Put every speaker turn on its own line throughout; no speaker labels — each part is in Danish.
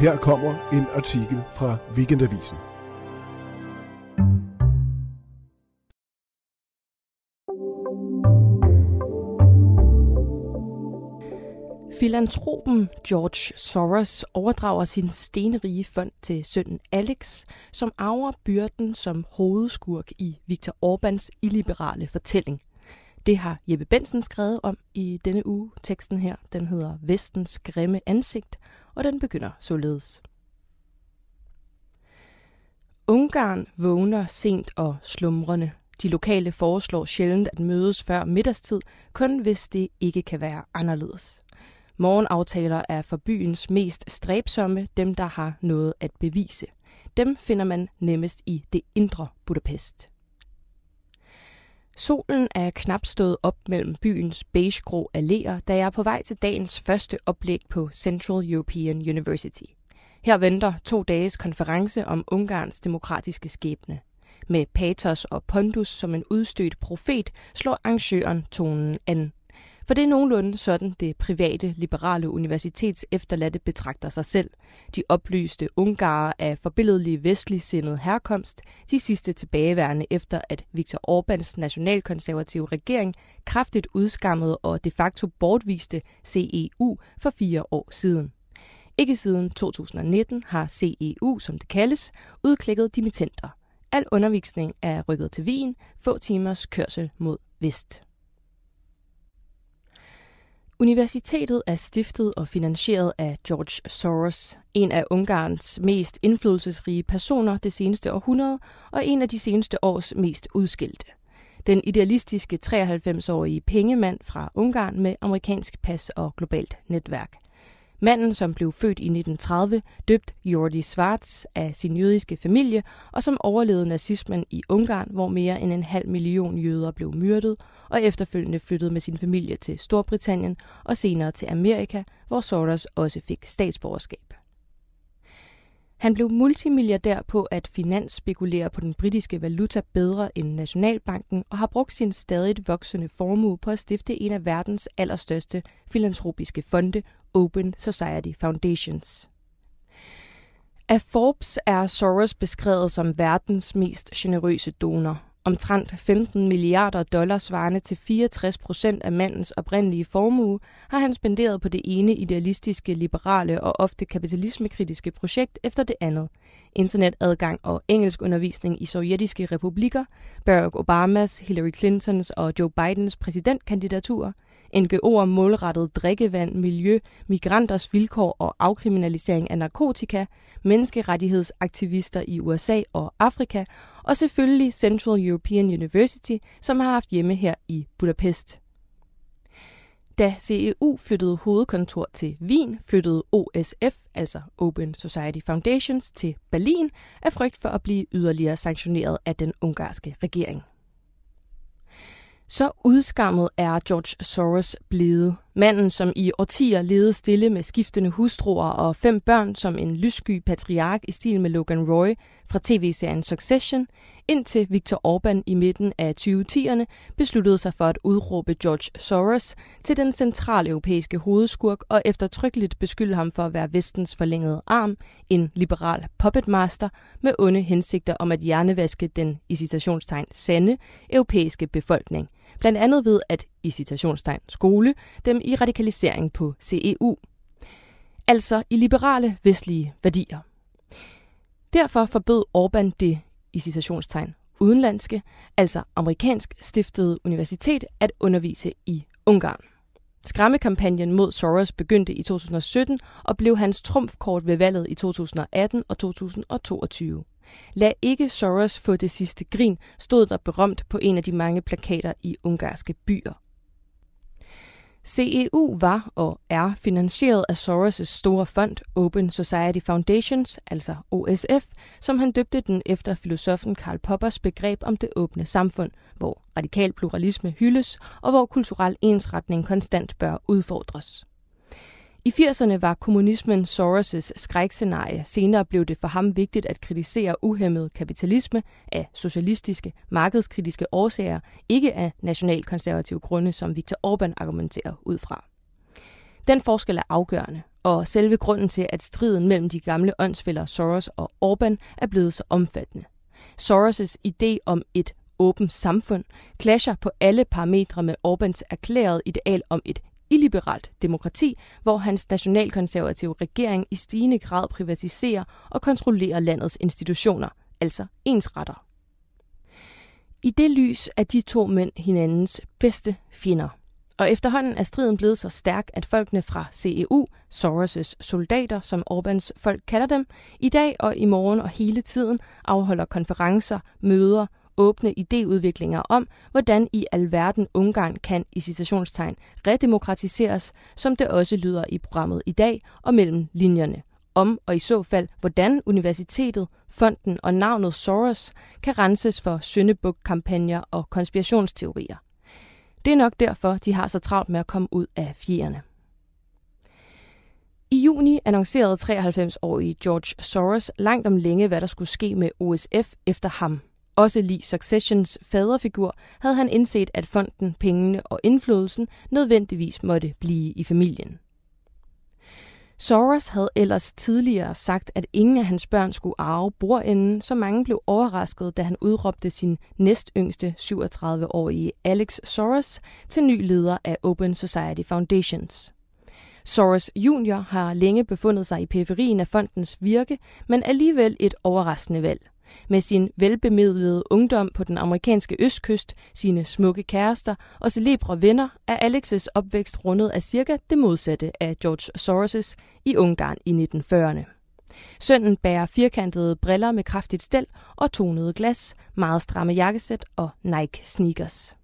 her kommer en artikel fra Weekendavisen.
Filantropen George Soros overdrager sin stenrige fond til sønnen Alex, som arver byrden som hovedskurk i Viktor Orbans illiberale fortælling. Det har Jeppe Bensen skrevet om i denne uge. Teksten her, den hedder Vestens grimme ansigt, og den begynder således. Ungarn vågner sent og slumrende. De lokale foreslår sjældent at mødes før middagstid, kun hvis det ikke kan være anderledes. Morgenaftaler er for byens mest stræbsomme dem, der har noget at bevise. Dem finder man nemmest i det indre Budapest. Solen er knap stået op mellem byens beigegrå alléer, da jeg er på vej til dagens første oplæg på Central European University. Her venter to dages konference om Ungarns demokratiske skæbne. Med patos og pondus som en udstødt profet slår arrangøren tonen an. For det er nogenlunde sådan, det private, liberale universitets efterladte betragter sig selv. De oplyste ungarer af forbilledelige vestlig sindet herkomst, de sidste tilbageværende efter, at Viktor Orbans nationalkonservative regering kraftigt udskammede og de facto bortviste CEU for fire år siden. Ikke siden 2019 har CEU, som det kaldes, udklækket dimittenter. Al undervisning er rykket til Wien, få timers kørsel mod vest. Universitetet er stiftet og finansieret af George Soros, en af Ungarns mest indflydelsesrige personer det seneste århundrede og en af de seneste års mest udskilte. Den idealistiske 93-årige pengemand fra Ungarn med amerikansk pas og globalt netværk – Manden, som blev født i 1930, døbt Jordi Schwarz af sin jødiske familie, og som overlevede nazismen i Ungarn, hvor mere end en halv million jøder blev myrdet, og efterfølgende flyttede med sin familie til Storbritannien og senere til Amerika, hvor Soros også fik statsborgerskab. Han blev multimilliardær på at finansspekulere på den britiske valuta bedre end Nationalbanken og har brugt sin stadigt voksende formue på at stifte en af verdens allerstørste filantropiske fonde, Open Society Foundations. Af Forbes er Soros beskrevet som verdens mest generøse donor. Omtrent 15 milliarder dollars svarende til 64 procent af mandens oprindelige formue har han spenderet på det ene idealistiske, liberale og ofte kapitalismekritiske projekt efter det andet. Internetadgang og engelsk undervisning i sovjetiske republikker, Barack Obamas, Hillary Clintons og Joe Bidens præsidentkandidaturer – NGO'er målrettet drikkevand, miljø, migranters vilkår og afkriminalisering af narkotika, menneskerettighedsaktivister i USA og Afrika, og selvfølgelig Central European University, som har haft hjemme her i Budapest. Da CEU flyttede hovedkontor til Wien, flyttede OSF, altså Open Society Foundations, til Berlin af frygt for at blive yderligere sanktioneret af den ungarske regering. Så udskammet er George Soros blevet. Manden, som i årtier levede stille med skiftende hustruer og fem børn som en lyssky patriark i stil med Logan Roy fra tv-serien Succession, indtil Viktor Orbán i midten af 2010'erne besluttede sig for at udråbe George Soros til den centrale europæiske hovedskurk og eftertrykkeligt beskylde ham for at være vestens forlængede arm, en liberal puppetmaster med onde hensigter om at hjernevaske den i citationstegn sande europæiske befolkning – blandt andet ved at, i citationstegn, skole dem i radikalisering på CEU. Altså i liberale vestlige værdier. Derfor forbød Orbán det, i citationstegn, udenlandske, altså amerikansk stiftede universitet at undervise i Ungarn. Skræmmekampagnen mod Soros begyndte i 2017 og blev hans trumfkort ved valget i 2018 og 2022. Lad ikke Soros få det sidste grin, stod der berømt på en af de mange plakater i ungarske byer. CEU var og er finansieret af Soros' store fond Open Society Foundations, altså OSF, som han døbte den efter filosofen Karl Poppers begreb om det åbne samfund, hvor radikal pluralisme hyldes og hvor kulturel ensretning konstant bør udfordres. I 80'erne var kommunismen Soros' skrækscenarie. Senere blev det for ham vigtigt at kritisere uhemmet kapitalisme af socialistiske, markedskritiske årsager, ikke af nationalkonservative grunde, som Viktor Orbán argumenterer ud fra. Den forskel er afgørende, og selve grunden til, at striden mellem de gamle åndsfælder Soros og Orbán er blevet så omfattende. Soros' idé om et åbent samfund clasher på alle parametre med Orbáns erklærede ideal om et illiberalt demokrati, hvor hans nationalkonservative regering i stigende grad privatiserer og kontrollerer landets institutioner, altså ensretter. I det lys er de to mænd hinandens bedste fjender. Og efterhånden er striden blevet så stærk, at folkene fra CEU, Soros' soldater, som Orbans folk kalder dem, i dag og i morgen og hele tiden afholder konferencer, møder, åbne idéudviklinger om, hvordan i alverden Ungarn kan i citationstegn redemokratiseres, som det også lyder i programmet i dag og mellem linjerne. Om og i så fald, hvordan universitetet, fonden og navnet Soros kan renses for syndebuk-kampagner og konspirationsteorier. Det er nok derfor, de har så travlt med at komme ud af fjerne. I juni annoncerede 93-årige George Soros langt om længe, hvad der skulle ske med OSF efter ham. Også lige Successions faderfigur havde han indset, at fonden, pengene og indflydelsen nødvendigvis måtte blive i familien. Soros havde ellers tidligere sagt, at ingen af hans børn skulle arve bordenden, så mange blev overrasket, da han udråbte sin næstyngste 37-årige Alex Soros til ny leder af Open Society Foundations. Soros Jr. har længe befundet sig i periferien af fondens virke, men alligevel et overraskende valg. Med sin velbemidlede ungdom på den amerikanske østkyst, sine smukke kærester og celebre venner, er Alexes opvækst rundet af cirka det modsatte af George Soros' i Ungarn i 1940'erne. Sønnen bærer firkantede briller med kraftigt stel og tonede glas, meget stramme jakkesæt og Nike sneakers.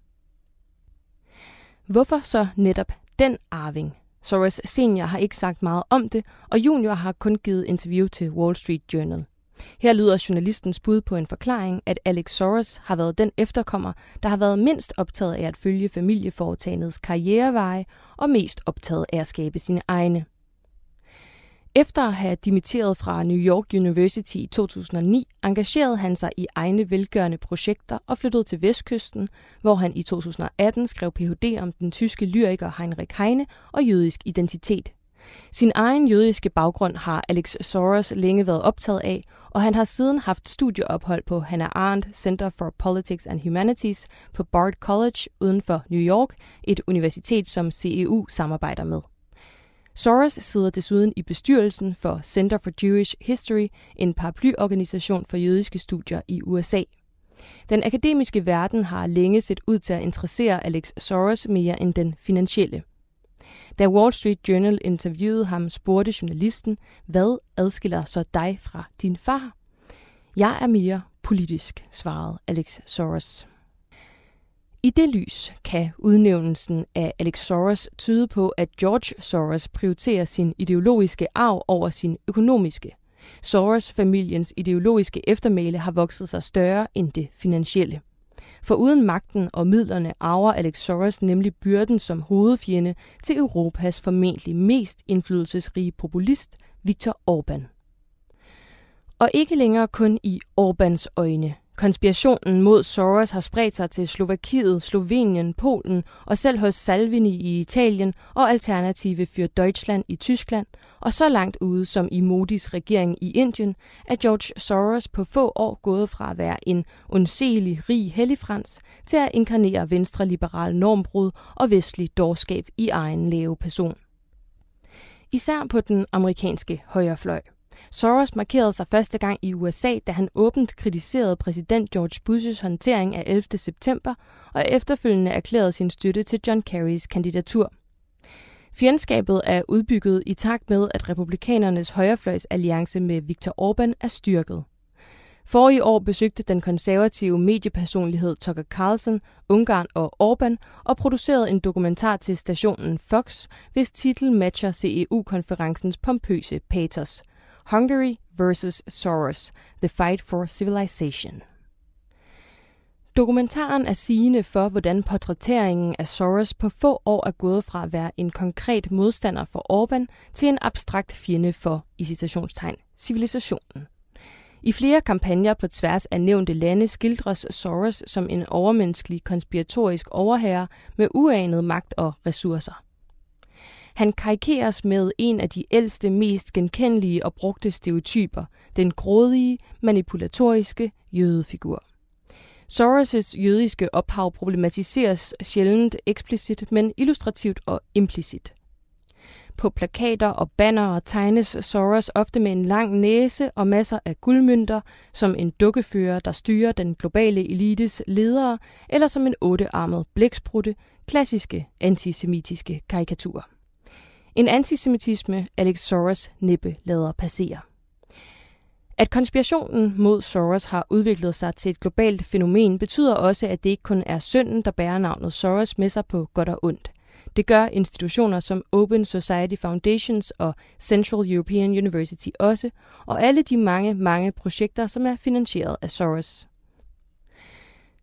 Hvorfor så netop den arving? Soros senior har ikke sagt meget om det, og junior har kun givet interview til Wall Street Journal. Her lyder journalistens bud på en forklaring, at Alex Soros har været den efterkommer, der har været mindst optaget af at følge familieforetagets karriereveje og mest optaget af at skabe sine egne. Efter at have dimitteret fra New York University i 2009, engagerede han sig i egne velgørende projekter og flyttede til Vestkysten, hvor han i 2018 skrev Ph.D. om den tyske lyriker Heinrich Heine og jødisk identitet. Sin egen jødiske baggrund har Alex Soros længe været optaget af, og han har siden haft studieophold på Hannah Arendt Center for Politics and Humanities på Bard College uden for New York, et universitet, som CEU samarbejder med. Soros sidder desuden i bestyrelsen for Center for Jewish History, en paraplyorganisation for jødiske studier i USA. Den akademiske verden har længe set ud til at interessere Alex Soros mere end den finansielle. Da Wall Street Journal interviewede ham, spurgte journalisten, hvad adskiller så dig fra din far? Jeg er mere politisk, svarede Alex Soros. I det lys kan udnævnelsen af Alex Soros tyde på, at George Soros prioriterer sin ideologiske arv over sin økonomiske. Soros-familiens ideologiske eftermæle har vokset sig større end det finansielle. For uden magten og midlerne arver Alex Soros nemlig byrden som hovedfjende til Europas formentlig mest indflydelsesrige populist, Viktor Orbán. Og ikke længere kun i Orbáns øjne – Konspirationen mod Soros har spredt sig til Slovakiet, Slovenien, Polen og selv hos Salvini i Italien og Alternative für Deutschland i Tyskland, og så langt ude som i Modis regering i Indien, er George Soros på få år gået fra at være en undselig rig helligfrans til at inkarnere venstreliberal normbrud og vestlig dårskab i egen lave person. Især på den amerikanske højrefløj. Soros markerede sig første gang i USA, da han åbent kritiserede præsident George Bushes håndtering af 11. september og efterfølgende erklærede sin støtte til John Kerrys kandidatur. Fjendskabet er udbygget i takt med, at republikanernes højrefløjsalliance med Viktor Orbán er styrket. Forrige år besøgte den konservative mediepersonlighed Tucker Carlson Ungarn og Orbán og producerede en dokumentar til stationen Fox, hvis titel matcher CEU-konferencens pompøse patos – Hungary vs. Soros, The Fight for Civilization. Dokumentaren er sigende for, hvordan portrætteringen af Soros på få år er gået fra at være en konkret modstander for Orbán til en abstrakt fjende for, i citationstegn, civilisationen. I flere kampagner på tværs af nævnte lande skildres Soros som en overmenneskelig konspiratorisk overherre med uanet magt og ressourcer. Han karikeres med en af de ældste, mest genkendelige og brugte stereotyper, den grådige, manipulatoriske jødefigur. Soros' jødiske ophav problematiseres sjældent eksplicit, men illustrativt og implicit. På plakater og bannere tegnes Soros ofte med en lang næse og masser af guldmønter, som en dukkefører, der styrer den globale elites ledere, eller som en ottearmet blæksprutte, klassiske antisemitiske karikaturer. En antisemitisme Alex Soros næppe lader passere. At konspirationen mod Soros har udviklet sig til et globalt fænomen, betyder også, at det ikke kun er synden, der bærer navnet Soros med sig på godt og ondt. Det gør institutioner som Open Society Foundations og Central European University også, og alle de mange, mange projekter, som er finansieret af Soros.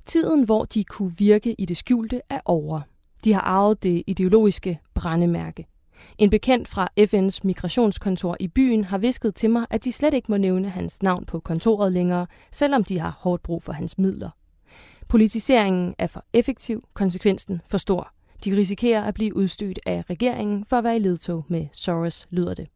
Tiden, hvor de kunne virke i det skjulte, er over. De har arvet det ideologiske brændemærke. En bekendt fra FN's migrationskontor i byen har visket til mig, at de slet ikke må nævne hans navn på kontoret længere, selvom de har hårdt brug for hans midler. Politiseringen er for effektiv, konsekvensen for stor. De risikerer at blive udstødt af regeringen for at være i ledtog med Soros, lyder det.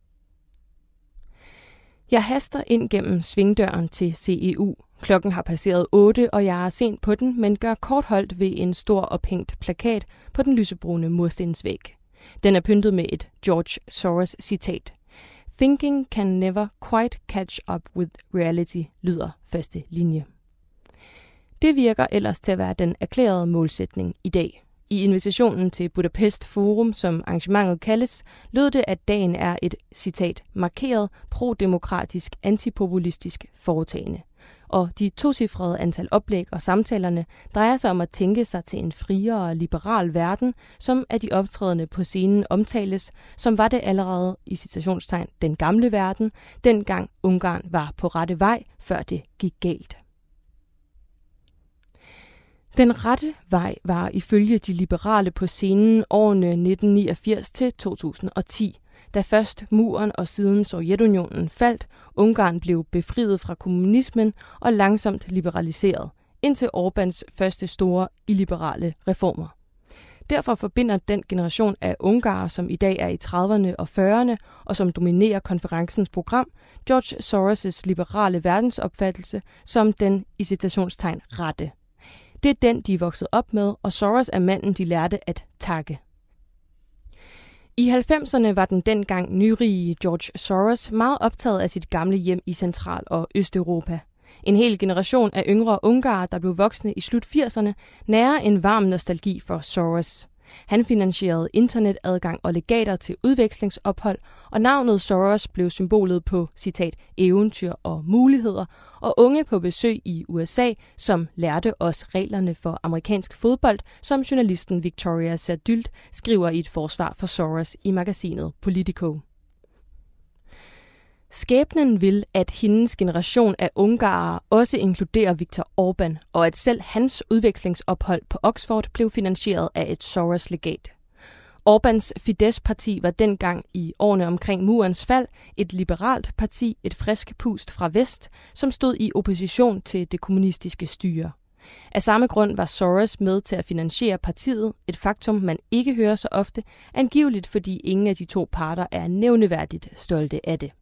Jeg haster ind gennem svingdøren til CEU. Klokken har passeret 8, og jeg er sent på den, men gør kort holdt ved en stor ophængt plakat på den lysebrune murstensvæg. Den er pyntet med et George Soros citat. Thinking can never quite catch up with reality, lyder første linje. Det virker ellers til at være den erklærede målsætning i dag. I invitationen til Budapest Forum, som arrangementet kaldes, lød det, at dagen er et, citat, markeret pro-demokratisk antipopulistisk foretagende. Og de tocifrede antal oplæg og samtalerne drejer sig om at tænke sig til en friere og liberal verden, som af de optrædende på scenen omtales, som var det allerede i citationstegn den gamle verden, dengang Ungarn var på rette vej, før det gik galt. Den rette vej var ifølge de liberale på scenen årene 1989 til 2010, da først muren og siden Sovjetunionen faldt, Ungarn blev befriet fra kommunismen og langsomt liberaliseret, indtil Orbans første store illiberale reformer. Derfor forbinder den generation af ungarer, som i dag er i 30'erne og 40'erne, og som dominerer konferencens program, George Soros' liberale verdensopfattelse som den i citationstegn rette. Det er den, de er vokset op med, og Soros er manden, de lærte at takke. I 90'erne var den dengang nyrige George Soros meget optaget af sit gamle hjem i Central- og Østeuropa. En hel generation af yngre ungarer, der blev voksne i slut 80'erne, nærer en varm nostalgi for Soros. Han finansierede internetadgang og legater til udvekslingsophold, og navnet Soros blev symbolet på, citat, eventyr og muligheder, og unge på besøg i USA, som lærte os reglerne for amerikansk fodbold, som journalisten Victoria Sadylt skriver i et forsvar for Soros i magasinet Politico. Skæbnen vil, at hendes generation af ungarere også inkluderer Viktor Orbán, og at selv hans udvekslingsophold på Oxford blev finansieret af et Soros-legat. Orbáns Fidesz-parti var dengang i årene omkring murens fald et liberalt parti, et frisk pust fra vest, som stod i opposition til det kommunistiske styre. Af samme grund var Soros med til at finansiere partiet, et faktum man ikke hører så ofte, angiveligt fordi ingen af de to parter er nævneværdigt stolte af det.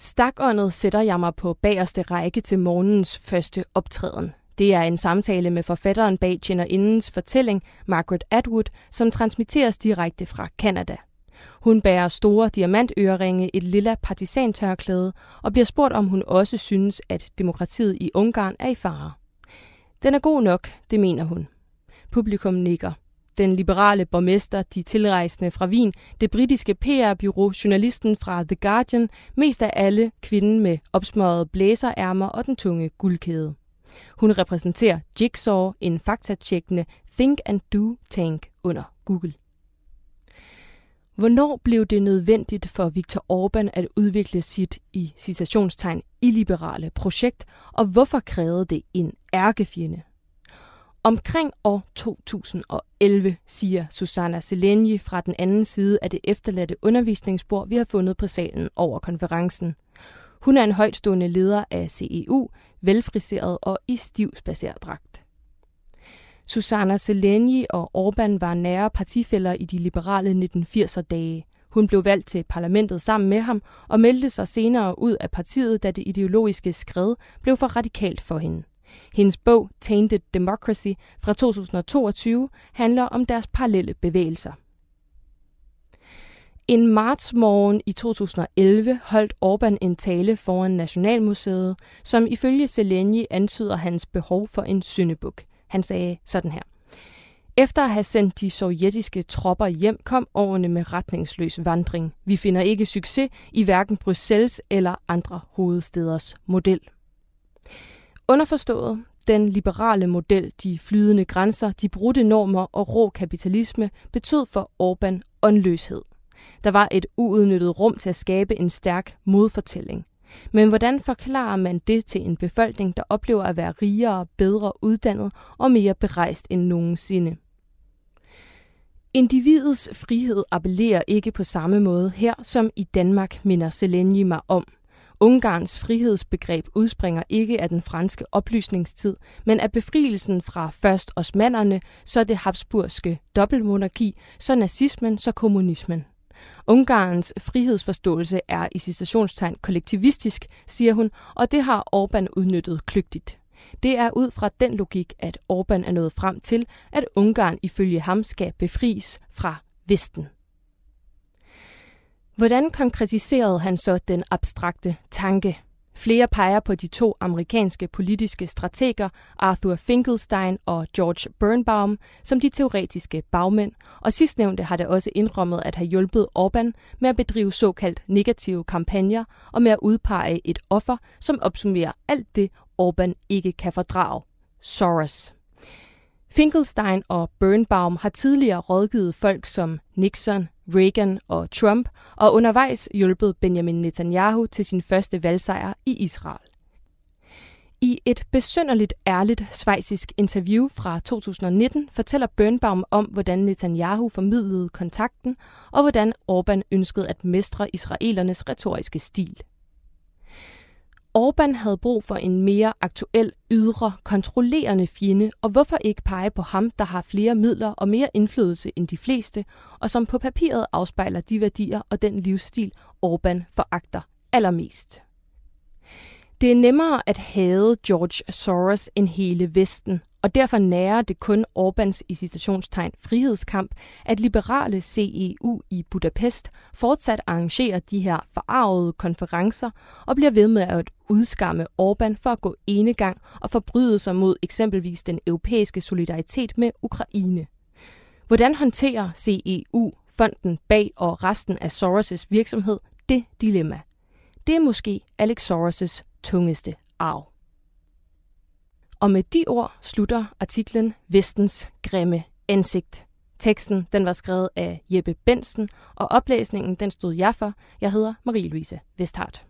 Stakåndet sætter jeg mig på bagerste række til morgens første optræden. Det er en samtale med forfatteren bag Tjenerindens fortælling, Margaret Atwood, som transmitteres direkte fra Canada. Hun bærer store diamantøreringe, et lilla partisantørklæde og bliver spurgt, om hun også synes, at demokratiet i Ungarn er i fare. Den er god nok, det mener hun. Publikum nikker den liberale borgmester, de tilrejsende fra Wien, det britiske PR-byrå, journalisten fra The Guardian, mest af alle kvinden med opsmørrede blæserærmer og den tunge guldkæde. Hun repræsenterer Jigsaw, en faktatjekkende think and do tank under Google. Hvornår blev det nødvendigt for Viktor Orbán at udvikle sit i citationstegn illiberale projekt, og hvorfor krævede det en ærkefjende? Omkring år 2011, siger Susanna Selenji fra den anden side af det efterladte undervisningsbord, vi har fundet på salen over konferencen. Hun er en højtstående leder af CEU, velfriseret og i stiv spacerdragt. Susanna Selenji og Orbán var nære partifælder i de liberale 1980'er dage. Hun blev valgt til parlamentet sammen med ham og meldte sig senere ud af partiet, da det ideologiske skred blev for radikalt for hende. Hendes bog Tainted Democracy fra 2022 handler om deres parallelle bevægelser. En martsmorgen i 2011 holdt Orbán en tale foran Nationalmuseet, som ifølge Zeleny antyder hans behov for en syndebuk. Han sagde sådan her. Efter at have sendt de sovjetiske tropper hjem, kom årene med retningsløs vandring. Vi finder ikke succes i hverken Bruxelles eller andre hovedsteders model. Underforstået, den liberale model, de flydende grænser, de brudte normer og rå kapitalisme betød for Orbán åndløshed. Der var et uudnyttet rum til at skabe en stærk modfortælling. Men hvordan forklarer man det til en befolkning, der oplever at være rigere, bedre uddannet og mere berejst end nogensinde? Individets frihed appellerer ikke på samme måde her, som i Danmark, minder Selenji mig om. Ungarns frihedsbegreb udspringer ikke af den franske oplysningstid, men af befrielsen fra først osmanderne, så det habsburgske dobbeltmonarki, så nazismen, så kommunismen. Ungarns frihedsforståelse er i citationstegn kollektivistisk, siger hun, og det har Orbán udnyttet kløgtigt. Det er ud fra den logik, at Orbán er nået frem til, at Ungarn ifølge ham skal befries fra Vesten. Hvordan konkretiserede han så den abstrakte tanke? Flere peger på de to amerikanske politiske strateger, Arthur Finkelstein og George Birnbaum, som de teoretiske bagmænd, og sidstnævnte har det også indrømmet at have hjulpet Orbán med at bedrive såkaldt negative kampagner og med at udpege et offer, som opsummerer alt det, Orbán ikke kan fordrage. Soros. Finkelstein og Birnbaum har tidligere rådgivet folk som Nixon, Reagan og Trump, og undervejs hjulpet Benjamin Netanyahu til sin første valgsejr i Israel. I et besynderligt ærligt svejsisk interview fra 2019 fortæller Birnbaum om, hvordan Netanyahu formidlede kontakten, og hvordan Orbán ønskede at mestre israelernes retoriske stil. Orbán havde brug for en mere aktuel, ydre, kontrollerende fjende, og hvorfor ikke pege på ham, der har flere midler og mere indflydelse end de fleste, og som på papiret afspejler de værdier og den livsstil, Orbán foragter allermest. Det er nemmere at hade George Soros end hele Vesten, og derfor nærer det kun Orbans i citationstegn frihedskamp, at liberale CEU i Budapest fortsat arrangerer de her forarvede konferencer og bliver ved med at udskamme Orbán for at gå enegang og forbryde sig mod eksempelvis den europæiske solidaritet med Ukraine. Hvordan håndterer CEU, fonden bag og resten af Soros' virksomhed det dilemma? Det er måske Alex Soros' tungeste arv. Og med de ord slutter artiklen Vestens grimme ansigt. Teksten den var skrevet af Jeppe Bensen, og oplæsningen den stod jeg for. Jeg hedder Marie-Louise Vesthardt.